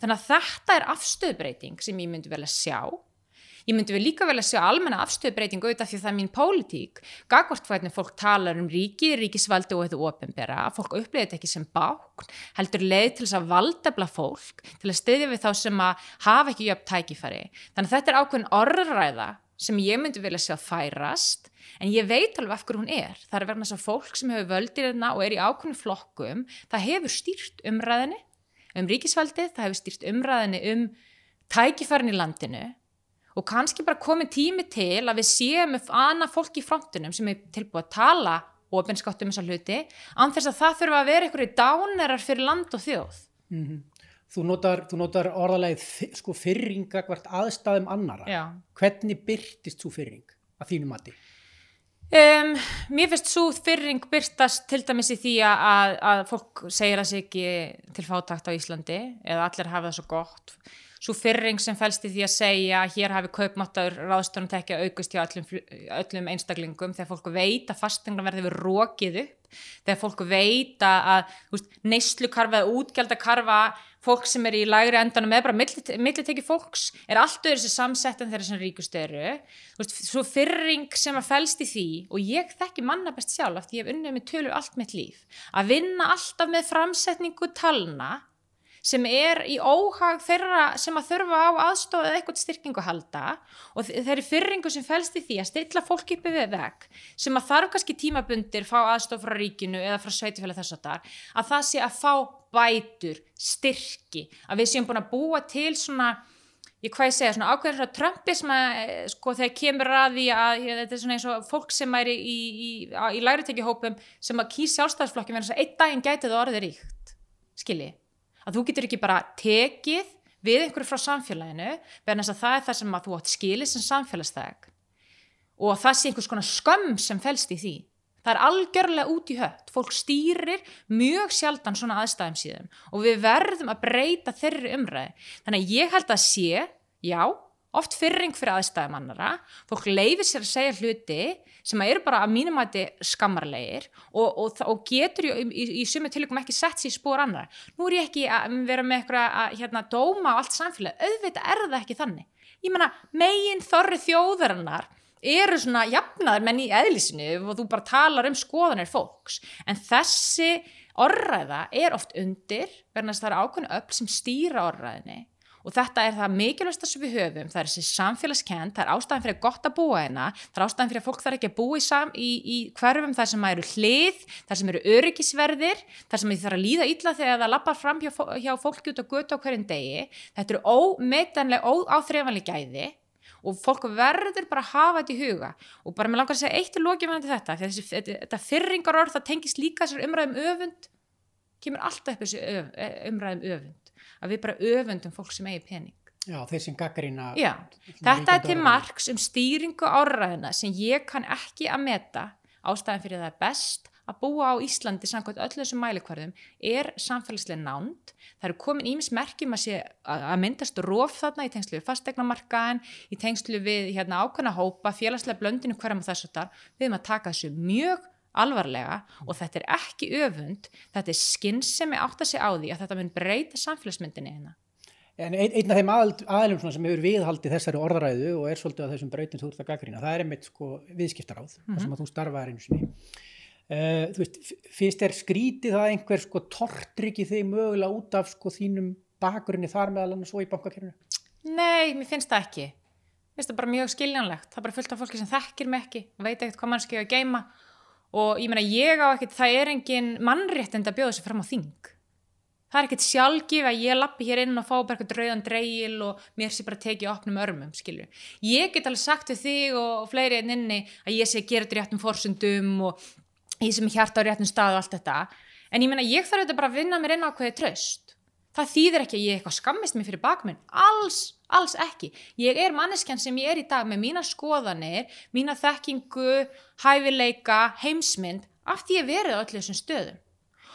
Þannig að þetta er afstöðbreyting sem ég myndi vilja sjá Ég myndi við líka vel að sjá almenna afstöðbreytingu auðvitað því það er mín pólitík. Gagvart hvernig fólk talar um ríki, ríkisvaldi og þetta ofinbera, að fólk upplýði þetta ekki sem bákn, heldur leið til þess að valdefla fólk, til að styðja við þá sem að hafa ekki jöfn tækifæri. Þannig að þetta er ákveðin orðræða sem ég myndi vilja sjá færast, en ég veit alveg af hverju hún er. Það er verðan þess að fólk sem hefur völdir hérna og er í ákveðin flokkum, það hefur stýrt umræðinni um ríkisvaldið, það hefur stýrt umræðinni um tækifærin í landinu og kannski bara komið tími til að við séum annað fólk í frontunum sem er tilbúið að tala ofinskott um þessa hluti anþess að það þurfa að vera einhverju dánerar fyrir land og þjóð mm -hmm. Þú notar, notar orðalegið sko fyrringa hvert aðstæðum annara Já. hvernig byrtist svo fyrring að þínu mati? Um, mér finnst svo fyrring byrtast til dæmis í því að, að fólk segir að sig ekki til fátakt á Íslandi eða allir hafa það svo gott svo fyrring sem fælst í því að segja að hér hafi kaupmáttaður ráðstöðunum tekja aukust hjá öllum, öllum einstaklingum þegar fólk veit að fastegna verði við rókið upp þegar fólk veit að neyslukarfa eða útgjaldakarfa fólk sem er í lægri endanum eða bara millitekki fólks er allt öðru sem samsett en þeirra sem ríkust eru. Svo fyrring sem að fælst í því og ég þekki manna best sjálf ég hef unnið með tölur allt mitt líf að vinna alltaf með framsetningu talna sem er í óhag þeirra sem að þurfa á aðstofa eða eitthvað styrkingu að halda og þeirri fyrringu sem fælst í því að stilla fólk yfir við veg sem að þarf kannski tímabundir fá aðstof frá ríkinu eða frá sveitifæli þess að þar að það sé að fá bætur, styrki að við séum búin að búa til svona ég hvað ég segja, svona ákveður svona trömpism að sko þegar kemur að því að þetta er svona eins og fólk sem er í, í, í, í læritekihópum sem að kýr sjálfstæðsflokki verður þess að einn daginn gæti það orðið ríkt skilji að þú getur ekki bara tekið við einhverju frá samfélaginu verðan þess að það er það sem að þú átt skilið sem samfélagsþeg og það sé einhvers konar skömm sem fælst í því. Það er algjörlega út í hött. Fólk stýrir mjög sjaldan svona aðstæðum síðan og við verðum að breyta þeirri umræði þannig að ég held að sé, já oft fyrring fyrir aðstæðum annara fólk leifir sér að segja hluti sem eru bara að mínum að þetta skammarlegir og, og, og getur í, í, í sumu tilökum ekki sett sér í spór annara nú er ég ekki að vera með eitthvað að hérna, dóma á allt samfélag, auðvitað er það ekki þannig. Ég menna, megin þorri þjóðarinnar eru svona jafnaður menn í eðlisinu og þú bara talar um skoðanir fólks. En þessi orðræða er oft undir verðan þess að það er ákveðinu öll sem stýra orðræðinni og þetta er það mikilvægsta sem við höfum. Það er þessi samfélagskend, það er ástæðan fyrir gott að búa hérna, það er ástæðan fyrir að fólk þarf ekki að búa í, sam, í, í hverfum þar sem eru hlið, þar sem eru öryggisverðir þar sem þið þarf að líða illa þegar það lappar fram hjá, hjá fólki út á götu á hverjum degi, þetta eru ómetanlega óáþreifanlega gæði og fólk verður bara að hafa þetta í huga. Og bara með langar að segja eitt í lókjum þetta, þessi, þetta fyrringar orð það tengist líka þessar umræðum öfund kemur alltaf upp þessi umræðum öfund að við bara öfundum fólk sem eigi pening. Já, þeir sem gaggarina... Þetta er til margs um stýringu áraðina sem ég kann ekki að meta ástæðan fyrir það er best að búa á Íslandi samkvæmt öllu þessum mælikvarðum er samfélagslega nánd. Það eru komin ímismerkjum að, að myndast róf þarna í tengslu við fastegnamarkaðin, í tengslu við hérna, ákveðna hópa, félagslega blöndinu hverjum og þess að þar. Við erum að taka þessu mjög alvarlega og þetta er ekki öfund, þetta er skinnsemi átt að segja á því að þetta mun breyta samfélagsmyndinni hérna. En ein, einn af þeim aðlum sem hefur viðhaldið þessari orðræðu og er svolítið að þessum breytin þú ert að gaggrýna, það er einmitt sko viðskiptaráð, mm -hmm. sem mhm. að þú starfaðar einu sinni. Uh, þú veist, finnst þér skrítið að einhver sko tortryggi þig mögulega út af sko þínum bakgrunni þar meðal annars og í bankakerfinu? Nei, mér finnst það ekki. Mér finnst það bara mjög skiljanlegt. Það er bara fullt af fólki sem þekkir mig ekki, veit ekkert hvað mann skilja að geima og ég meina ég á ekkert, það er engin mannréttind að bjóða sér fram á þing. Það er ekkert sjálfgif að ég lappi hér inn og fá bara eitthvað drauðan dreigil og mér sé bara tekið opnum örmum, skilju ég get alveg sagt við þig og fleiri en inni að ég sé að gera þetta réttum forsundum og ég sem er hjarta á réttum stað og allt þetta. En ég meina ég þarf þetta bara að vinna mér inn á hvaðið tröst það þýðir ekki að ég eitthvað skammist mér fyrir bakminn, alls, alls ekki. Ég er manneskjan sem ég er í dag með mína skoðanir, mína þekkingu, hæfileika, heimsmynd, af því ég verið á öllu þessum stöðum.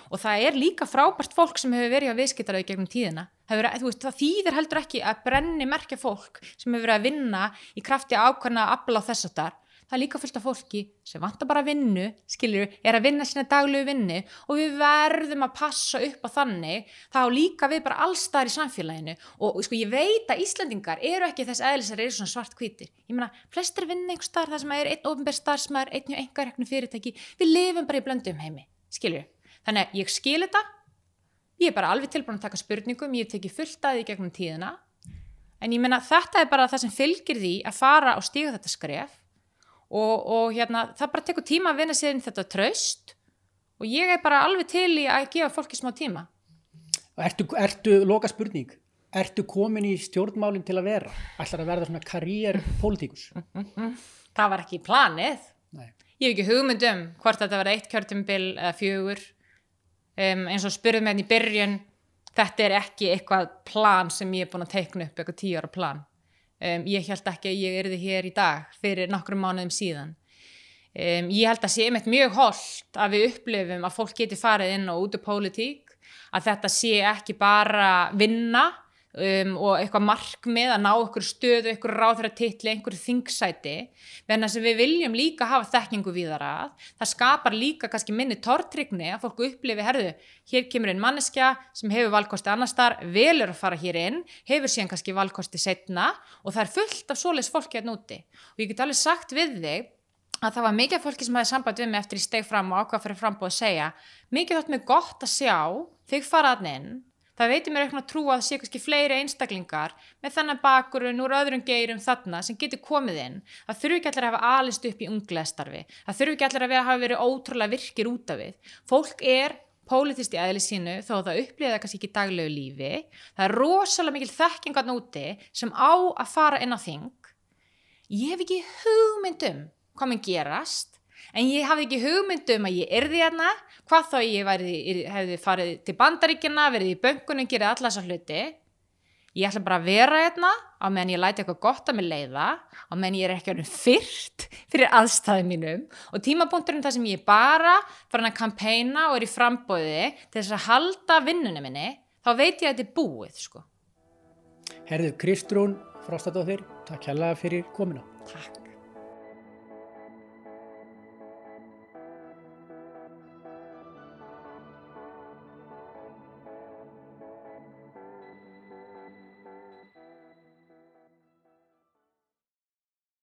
Og það er líka frábært fólk sem hefur verið á viðskiptaröðu gegnum tíðina. Verið, veist, það þýðir heldur ekki að brenni merkja fólk sem hefur verið að vinna í krafti ákvæmna að afla á þess að þar það er líka fullt af fólki sem vantar bara að vinnu, skiljur, er að vinna sína daglegu vinnu og við verðum að passa upp á þannig, þá líka við bara allstaðar í samfélaginu. Og sko ég veit að Íslandingar eru ekki þess eðlis að eru svona svart hvítir. Ég meina, flestir vinna einhver starf þar sem er einn ofnbær starfsmæður, einn og einhver reknu fyrirtæki, við lifum bara í blöndum heimi, skiljur. Þannig að ég skil þetta, ég er bara alveg tilbúin að taka spurningum, ég teki fullt að því gegnum tíðina, en ég meina þetta er bara það sem fylgir því að fara og stíga þetta skref og, og hérna, það bara tekur tíma að vinna sér þetta tröst og ég er bara alveg til í að gefa fólki smá tíma Ertu, ertu loka spurning Ertu komin í stjórnmálinn til að vera? Ætlar að verða svona karriérpolítikus? Það var ekki planið Nei. Ég hef ekki hugmynd um hvort þetta var eitt kjörtumbil eða fjögur um, eins og spurðum hérna í byrjun þetta er ekki eitthvað plan sem ég er búin að teikna upp, eitthvað tíu ára plan Um, ég held ekki að ég erði hér í dag fyrir nokkrum mánuðum síðan. Um, ég held að sé einmitt mjög holdt að við upplifum að fólk geti farið inn og út af pólitík, að þetta sé ekki bara vinna um, og eitthvað markmið að ná einhver stöðu, einhver ráðra titli, einhver þingsæti, þess að við viljum líka hafa þekkingu við þar að, það skapar líka kannski minni tortrygni að fólku upplifi, herðu, hér kemur einn manneskja sem hefur valkosti annar starf, velur að fara hér inn, hefur síðan kannski valkosti setna og það er fullt af svoleiðs fólki að núti og ég get alveg sagt við þig að það var mikið fólki sem hafi samband við mig eftir ég steg fram og ákvað fyrir frambóð að segja mikið þátt mig gott að sjá þig faraðan inn það veitir mér eitthvað að trúa að það sé kannski fleiri einstaklingar með þannig bakurinn úr öðrum geirum þarna sem getur komið inn. Það þurfu ekki allir að hafa alist upp í ungleðstarfi það þurfu ekki allir að hafa verið ótrúlega virkir út af við. Fólk er pólitist í aðli sínu þó það upplýða kannski ekki daglegu lífi. Það er rosalega mikil þekkingan úti sem á að fara inn á þing. Ég hef ekki hugmyndum hvað minn gerast en ég hafði ekki hugmyndum að ég erði hérna, hvað þá ég væri, hefði farið til bandaríkjana, verið í böngunum, gerði alla þessa hluti. Ég ætla bara að vera hérna á meðan ég læti eitthvað gott að mig leiða, á meðan ég er ekki alveg fyrrt fyrir aðstæðum mínum og tímapunkturinn þar sem ég bara farin að kampæna og er í frambóði til þess að halda vinnunum minni, þá veit ég að þetta er búið sko. Herðu, Kristrún Frostadóttir, takk hjálpa fyrir komina. Takk.